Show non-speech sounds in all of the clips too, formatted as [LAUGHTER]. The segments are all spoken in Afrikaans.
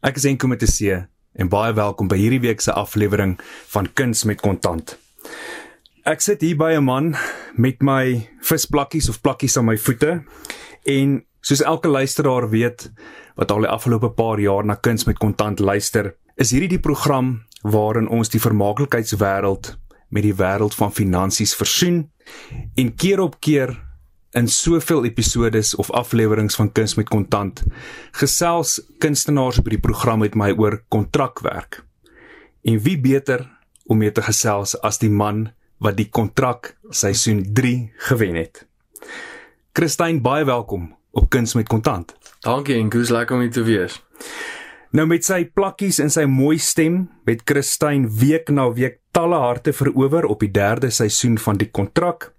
Ek is Enko met 'n C en baie welkom by hierdie week se aflewering van Kuns met Kontant. Ek sit hier by 'n man met my visplakkies of plakkies aan my voete en soos elke luisteraar weet wat al die afgelope paar jaar na Kuns met Kontant luister, is hierdie die program waarin ons die vermaaklikheidswêreld met die wêreld van finansies versoen en keer op keer in soveel episodes of afleweringe van Kuns met Kontant gesels kunstenaars op die program met my oor kontrakwerk. En wie beter om mee te gesels as die man wat die kontrak seisoen 3 gewen het. Christine, baie welkom op Kuns met Kontant. Dankie en goeie lekker om hier te wees. Nou met sy plakkies en sy mooi stem met Christine week na week talle harte verower op die derde seisoen van die kontrak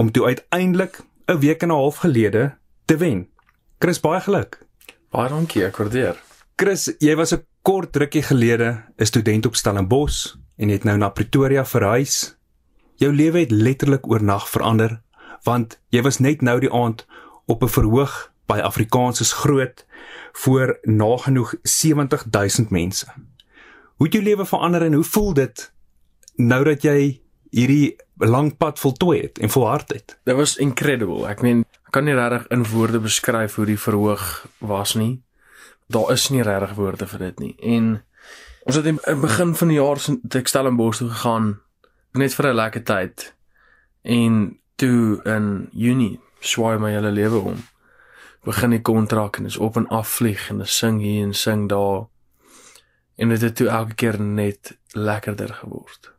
om toe uiteindelik 'n week en 'n half gelede te wen. Chris, baie geluk. Baie dankie, ek waardeer. Chris, jy was 'n kort rukkie gelede 'n student op Stellenbosch en het nou na Pretoria verhuis. Jou lewe het letterlik oornag verander want jy was net nou die aand op 'n verhoog by Afrikaans is groot voor nagenoeg 70000 mense. Hoe het jou lewe verander en hoe voel dit nou dat jy hierdie lang pad voltooi het en volhard het. Dit was incredible. Ek meen, ek kan nie regtig in woorde beskryf hoe die verhoog was nie. Daar is nie regtig woorde vir dit nie. En ons het in die begin van die jaar in Bos toe gegaan net vir 'n lekker tyd. En toe in Junie swaai my hele lewe om. Begin die kontrak en is op en af vlieg en sing hier en sing daar. En dit het toe elke keer net lekkerder geword.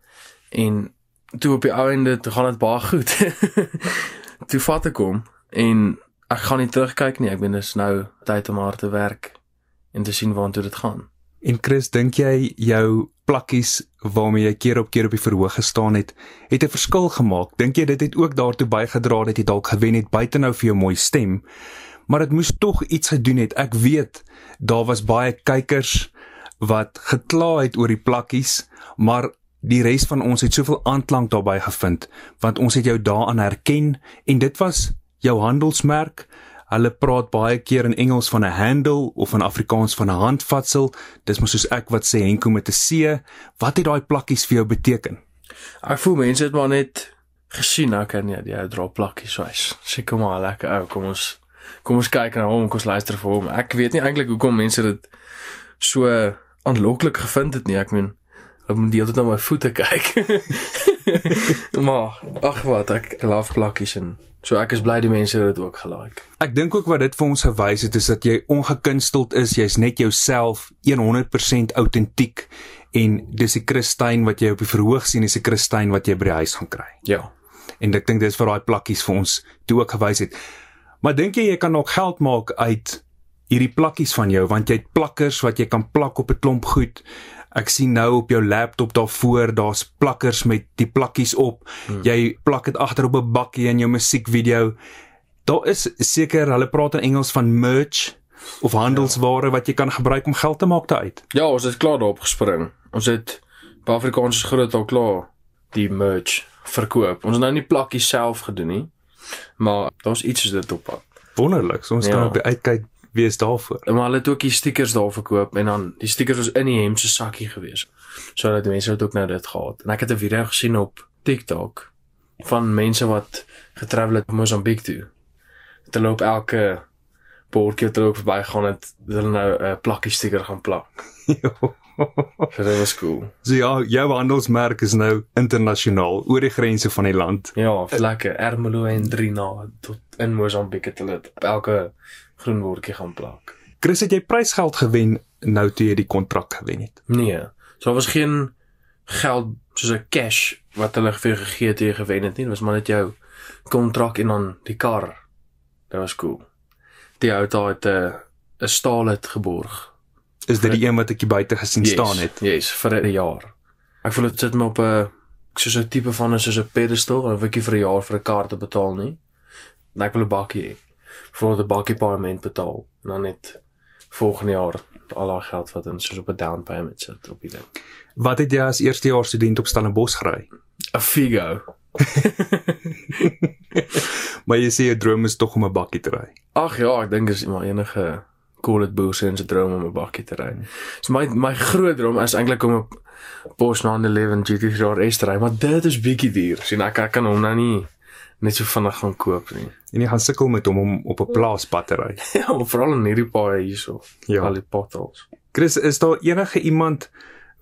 En toe op die ou einde toe gaan dit baie goed. [LAUGHS] toe vat ek hom en ek gaan nie terugkyk nie. Ek weet dis nou tyd om hard te werk en te sien waartoe dit gaan. En Chris, dink jy jou plakkies waarmee jy keer op keer op die verhoog gestaan het, het 'n verskil gemaak? Dink jy dit het ook daartoe bygedra dat jy dalk gewen het buite nou vir jou mooi stem? Maar dit moes tog iets gedoen het. Ek weet daar was baie kykers wat gekla het oor die plakkies, maar die res van ons het soveel aanklank daarbey gevind want ons het jou daaraan herken en dit was jou handelsmerk. Hulle praat baie keer in Engels van 'n handle of in Afrikaans van 'n handvatsel. Dis mos soos ek wat sê Henko met 'n C. Wat het daai plakkies vir jou beteken? Ek voel mense het maar net gesien ek kan nie die ou dra plakkies wys. Sê kom maar lekker ou, kom ons kom ons kyk na hom, kom ons luister vir hom. Ek weet nie eintlik hoekom mense dit so aanloklik gevind het nie. Ek meen Ek moet die hele tyd na my voete kyk. [LAUGHS] maar ag wat, ek love plakkies en so ek is bly die mense het dit ook gelike. Ek dink ook wat dit vir ons gewys het is dat jy ongekunsteld is, jy's net jouself 100% autentiek en dis die Christyn wat jy op die verhoog sien, is die Christyn wat jy by die huis gaan kry. Ja. En ek dink dis vir daai plakkies vir ons toe ook gewys het. Maar dink jy jy kan nog geld maak uit hierdie plakkies van jou want jy het plakkers wat jy kan plak op 'n klomp goed. Ek sien nou op jou laptop daarvoor, daar's plakkers met die plakkies op. Hmm. Jy plak dit agter op 'n bakkie in jou musiekvideo. Daar is seker, hulle praat in Engels van merch of handelsware ja. wat jy kan gebruik om geld te maak daaruit. Ja, ons het klaar daarop gespring. Ons het by Afrikaans groot al klaar die merch verkoop. Ons het nou nie plakkies self gedoen nie, maar daar's iets soos dit op pad. Wonderlik. Ons ja. kan op die uitkyk wie is daarvoor? Maar hulle het ook die stickers daar verkoop en dan die stickers was in die hemp se sakkie gewees. Sodat die mense ook nou dit gehad. En ek het 'n video gesien op TikTok van mense wat getravel het Mosambik toe. Hulle loop elke bordjie wat hulle ook verby gaan het, hulle nou 'n plakkie sticker gaan plak. [LAUGHS] so dit was cool. So ja, jou handelsmerk is nou internasionaal oor die grense van die land. Ja, lekker. Ermelo en Drina tot in Mosambik het hulle elke groen bordjie gaan plak. Chris, het jy prysgeld gewen nou toe jy die kontrak gewen het? Nee. So was geen geld soos 'n cash wat hulle vir gegee het jy gewen het nie. Dit was maar net jou kontrak en dan die kar. Dit was cool. Die auto het 'n uh, 'n staal het geborg. Is dit die een wat ek hier buite gesien yes, staan het? Yes, vir 'n jaar. Ek voel dit sit my op 'n soos 'n tipe van 'n soos 'n pedestal, of ek vir 'n jaar vir 'n kaart te betaal nie. Net ek wil 'n bakkie hê vir die bakkie paaiement betaal en dan net volgende jaar al daai geld wat in soos op 'n down payment sit op die ding. Wat het jy as eerstejaars student op Stellenbosch gery? 'n Figo. [LAUGHS] maar jy sê jou droom is tog om 'n bakkie te ry. Ag ja, ek dink is maar enige call it en se droom om 'n bakkie te ry. So my my groot droom is eintlik om 'n Porsche 911 GT3 RS te ry, maar dit is bietjie duur. Sien ek, ek kan hom nou nie net so vinnig gaan koop nie. En jy gaan sukkel met hom om op 'n plaaspad te ry. [LAUGHS] Ja, veral in hierdie paaie hierso. Ja. Al die potholes. Chris, is daar enige iemand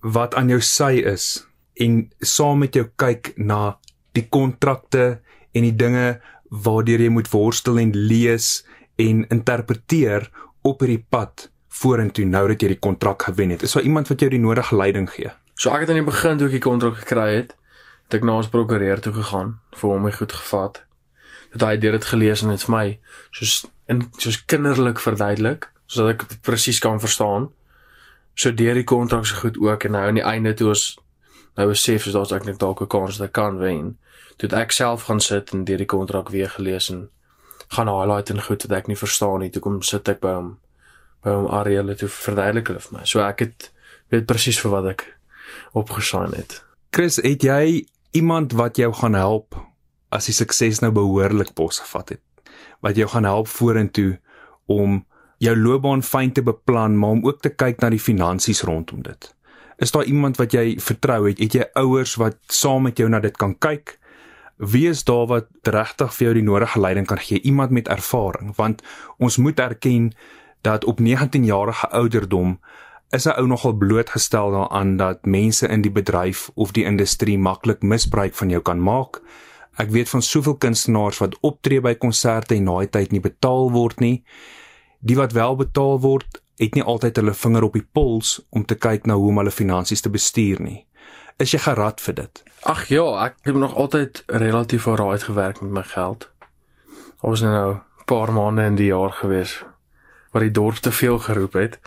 wat aan jou sy is en saam met jou kyk na die kontrakte en die dinge waardeur jy moet worstel en lees en interpreteer op hierdie pad vorentoe nou dat jy die kontrak gewen het? Is daar iemand wat jou die nodige leiding gee? So ek het aan die begin toe ek die kontrak gekry het, het ek na ons prokureur toe gegaan vir hom my goed gevat. Dat hy deur dit gelees en dit vir my soos in soos kinderlik verduidelik sodat ek dit presies kan verstaan. So deur die kontrak se goed ook en nou aan die einde toe ons nou besef is daar's eintlik dalk 'n kans dat ek kan wen. Toe ek self gaan sit en deur die kontrak weer gelees en gaan highlight en goed wat ek nie verstaan nie. Toe kom sit ek by hom by hom Ariel toe verduidelik hulle vir my. So ek het weet presies vir wat ek opgesign het. Chris, het jy iemand wat jou gaan help as die sukses nou behoorlik posgevat het? Wat jou gaan help vorentoe om jou loopbaan fyn te beplan, maar om ook te kyk na die finansies rondom dit. Is daar iemand wat jy vertrou het? Het jy ouers wat saam met jou na dit kan kyk? Wie is daar wat regtig vir jou die nodige leiding kan gee? Iemand met ervaring, want ons moet erken dat op 19 jarige ouderdom is 'n ou nogal blootgestel daaraan dat mense in die bedryf of die industrie maklik misbruik van jou kan maak. Ek weet van soveel kunstenaars wat optree by konserte en na die tyd nie betaal word nie. Die wat wel betaal word, het nie altyd hulle vinger op die pols om te kyk na hoe om hulle finansies te bestuur nie. Is jy gerad vir dit? Ag ja, ek het nog altyd relatief alright gewerk met my geld. Ons nou 'n paar maande in die jaar gewees waar die dorp te veel geroep het.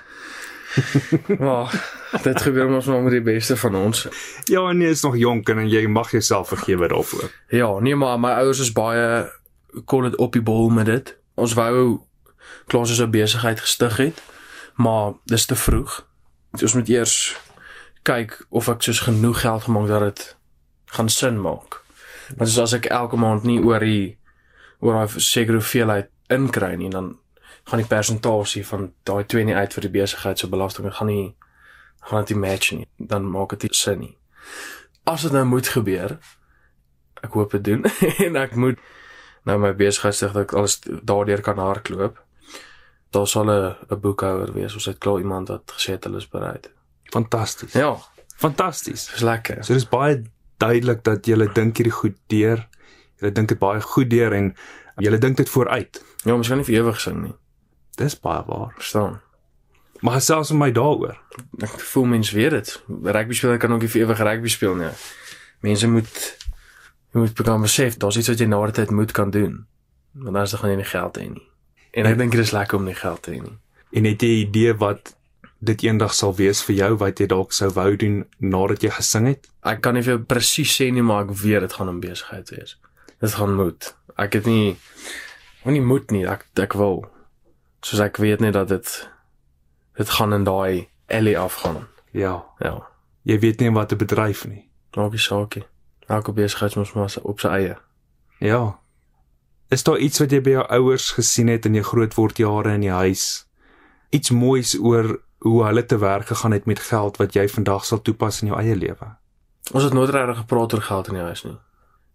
Maar [LAUGHS] dit gebeur mos maar met die beste van ons. Ja, nee, is nog jonk en jy mag jouself vergewe daarvoor. Ja, nee maar my ouers is baie kon dit op die bol met dit. Ons wou klaar so 'n besigheid gestig het, maar dis te vroeg. Ons moet eers kyk of ek soos genoeg geld gemaak dat dit gaan sin maak. Want as ek elke maand nie oor die oor daai sekere hoeveelheid inkry nie, dan gaan die persentasie van daai twee nie uit vir die besigheid se belasting gaan nie gaan dit match nie. Dan maak dit nie sin nie. As dit nou moet gebeur, ek hoop dit doen [LAUGHS] en ek moet nou my besigheid sê dat ek alles daardeur kan hardloop. Daar sal 'n 'n boekhouer wees. Ons het klaar iemand wat gesê het hulle is bereid. Fantasties. Ja, Fantasties. dis lekker. So dis baie duidelik dat jy dink hierdie goed deur. Jy dink dit baie goed deur en jy dink dit vooruit. Ja, ons gaan nie vir ewig sing nie. Dis baie waar. Verstaan? Maar selfs met my daaroor. Ek voel mense weet dit. Rugby speler kan ook nie vir ewig rugby speel nie. Mense moet jy moet begin besef daar's iets wat jy na die tyd moet kan doen. Want anders gaan jy nie geld hê nie. En ek dink dit is lekker om nie geld te hê nie. En het jy 'n idee wat dit eendag sal wees vir jou wat jy dalk sou wou doen nadat jy gesing het? Ek kan nie vir jou presies sê nie, maar ek weet dit gaan 'n besigheid wees. Dit gaan moet. Ek het nie want nie moet nie. Ek ek wil. Soos ek weet net dat dit dit gaan in daai alley afgaan. Ja. Ja. Jy weet nie wat 'n bedryf nie. Maak nie saak nie. Elke besigheid moet maar op sy eie. Ja. Is daar iets wat jy by jou ouers gesien het in jou grootwordjare in die huis? Iets moois oor hoe hulle te werk gegaan het met geld wat jy vandag sal toepas in jou eie lewe? Ons het nooit regtig gepraat oor geld in die huis nie.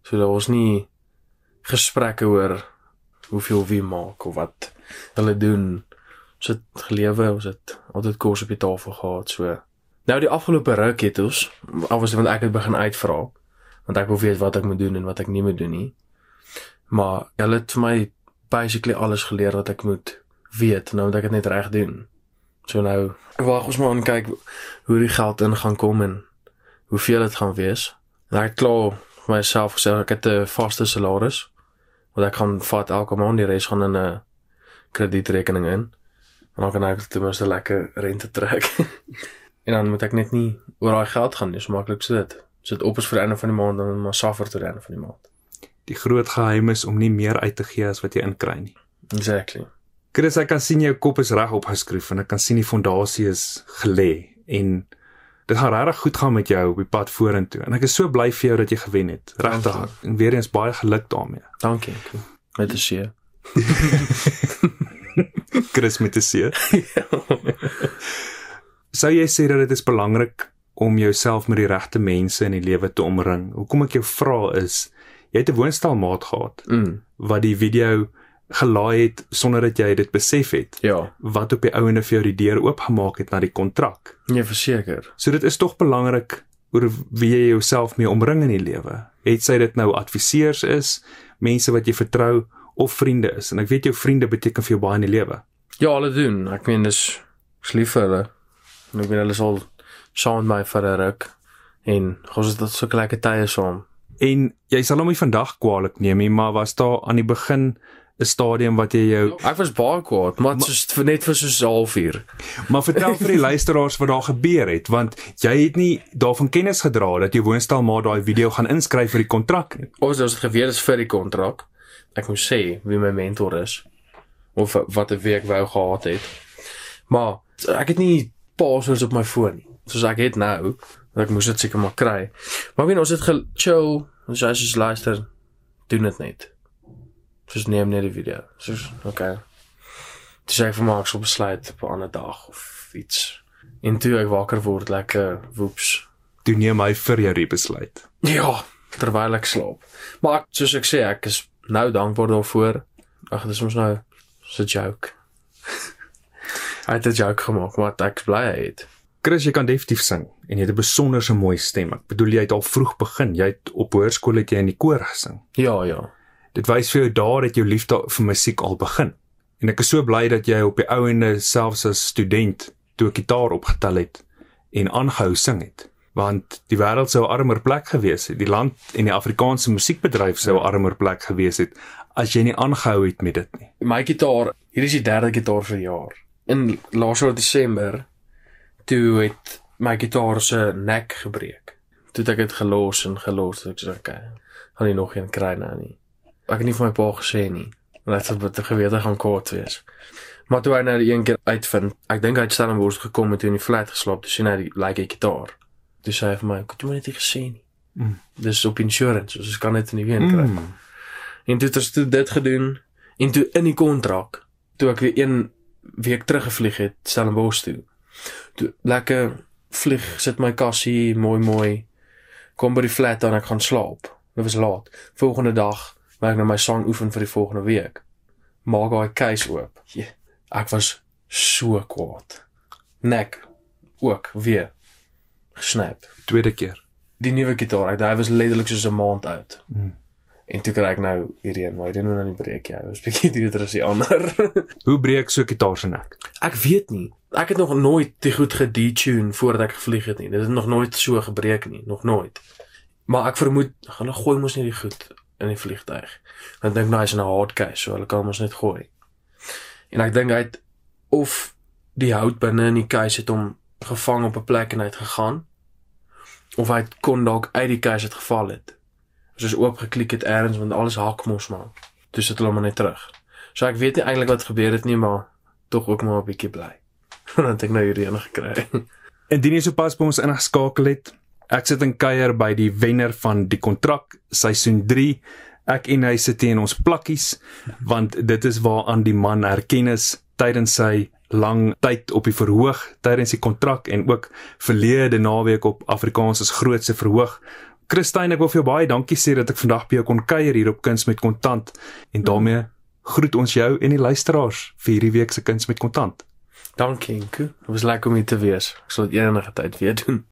So daar was nie gesprekke oor hoeveel wie maak of wat hulle doen. Ons het gelewe, ons het altyd kos op die tafel gehad, so. Nou die afgelope ruk het ons, alwas want ek het begin uitvra, want ek wil weet wat ek moet doen en wat ek nie moet doen nie. Maar hulle het vir my basically alles geleer wat ek moet weet, nou moet ek dit net reg doen. So nou wag ons maar en kyk hoe die geld in gaan kom en hoeveel dit gaan wees. En ek klaar vir myself gesê ek het 'n vaste salaris wat ek gaan vat elke maand die res gaan in 'n kredietrekening in. En dan kan ek ten minste lekker rente trek. [LAUGHS] en dan moet ek net nie oor daai geld gaan nie, so maklik so dit. As dit op is vir die einde van die maand dan maar suffer tot die einde van die maand. Die groot geheim is om nie meer uit te gee as wat jy inkry nie. Exactly. Chris, ek kan sien jou kop is reg opgeskroef en ek kan sien die fondasie is gelê en dit gaan regtig goed gaan met jou op die pad vorentoe. En ek is so bly vir jou dat jy gewen het. Regtig. En weer eens baie geluk daarmee. Dankie. Met 'n seë. [LAUGHS] Chris met 'n C. [LAUGHS] Sou jy sê dat dit is belangrik om jouself met die regte mense in die lewe te omring? Hoekom ek jou vra is, jy het 'n woonstelmaat gehad Mm. wat die video gelaai het sonder dat jy dit besef het. Ja, Wat op die ouene vir jou die deur oopgemaak het na die kontrak. nee, verseker. So dit is tog belangrik oor wie jy jouself mee omring in die lewe. Het sy dit nou adviseurs is, mense wat jy vertrou of vriende is. En ek weet jou vriende beteken vir jou baie in die lewe. Ja, hulle doen. Ek meen dis ek's lief vir hulle. En ek meen hulle is al saam met my vir 'n ruk en ons het dit so lekker tye saam. En jy sal hom nie vandag kwaadlik neem nie, maar was daar aan die begin 'n stadium wat jy jou Ek was baie kwaad, maar dit is vir net vir so 'n halfuur. Maar vertel vir die [LAUGHS] luisteraars wat daar gebeur het, want jy het nie daarvan kennis gedra dat jou woonstelmaat daai video gaan inskryf vir die kontrak nie. Ons het geweet is vir die kontrak. Ek moet sê wie my mentor is of wat 'n week wou gehad het. Maar ek het nie passwords op my foon nie. Soos ek het nou, ek moes dit seker maar kry. Maar weet ons het gechill, ons as jy luister, doen dit net. Soos neem net die video. Soos okay. Dis ek vir maak so besluit op 'n ander dag of iets. En toe ek wakker word lekker woeps. Toe neem hy vir jou die besluit. Ja, terwyl ek slaap. Maar ek, soos ek sê, ek is nou dankbaar daarvoor. Ag, dis mos nou so 'n joke. [LAUGHS] Hy het 'n joke gemaak wat ek bly hy het. Chris, jy kan definitief sing en jy het 'n besonderse mooi stem. Ek bedoel jy het al vroeg begin. Jy het op hoërskool het jy in die koor gesing. Ja, ja. Dit wys vir jou daar dat jou liefde vir musiek al begin. En ek is so bly dat jy op die ou ende selfs as student toe 'n gitaar opgetel het en aangehou sing het. Want die wêreld sou 'n armer plek gewees het. Die land en die Afrikaanse musiekbedryf sou 'n armer plek gewees het as jy nie aangehou het met dit nie. My gitaar, hier is die derde gitaar vir die jaar. In laas jaar Desember toe het my gitaar se nek gebreek. Toe het ek dit gelos en gelos. Ek sê okay. Gaan nie nog een kry nou nie. Ek het nie vir my pa gesê nie. Want dit het gewete gaan kwaad wees. Maar toe hy nou die een keer uitvind, ek dink hy het Stellenbosch gekom en toe in die flat geslaap, toe sien hy die like gitaar. Toe sê hy vir my, "Ek het hom net nie gesê nie." Mm. Dis op insurance, dus ek kan dit nie weer kry. Mm. En toe het ons toe dit gedoen en toe in die kontrak, toe ek weer een week teruggevlieg het Stellenbosch toe. Toe lekker vlieg, sit my kassie mooi mooi. Kom by die flat en ek gaan slaap. Dit was laat. Volgende dag, waar ek nou my sang oefen vir die volgende week. Maak daai keis oop. Yeah. Ek was so kwaad. Nek ook weer gesnap. Tweede keer. Die nuwe gitaar, hy was letterlik soos 'n maand oud. Mm. En toe kry ek nou hierdie een, maar hy doen nou nie breek jy. Hy was bietjie duurder as die ander. [LAUGHS] Hoe breek so 'n gitaar se nek? ek weet nie. Ek het nog nooit te goed gedetune voordat ek gevlieg het nie. Dit het nog nooit so gebreek nie, nog nooit. Maar ek vermoed hulle gooi mos nie die goed in die vliegtyg. Dan dink nou hy's in 'n hard case, so hulle kan mos net gooi. En ek dink hy het of die hout binne in die case het hom gevang op 'n plek en hy het gegaan of hy het kon dalk uit die case het geval het. Soos oop geklik het eers want alles hak mos maar. Toe sit hulle maar net terug. So ek weet nie eintlik wat gebeur het nie, maar tog ook maar 'n bietjie bly. [LAUGHS] Dan het ek nou hierdie een gekry. Indien jy sopas by ons ingeskakel het, ek sit in kuier by die wenner van die kontrak seisoen 3. Ek en hy sit in ons plakkies want dit is waaraan die man erken is tydens sy lang tyd op die verhoog tydens die kontrak en ook verlede naweek op Afrikaans se grootste verhoog. Christine, ek wil vir jou baie dankie sê dat ek vandag by jou kon kuier hier op Kuns met Kontant en daarmee groet ons jou en die luisteraars vir hierdie week se Kuns met Kontant. Dankie, Inko. Dit was lekker om hier te wees. Ek sal dit enige tyd weer doen.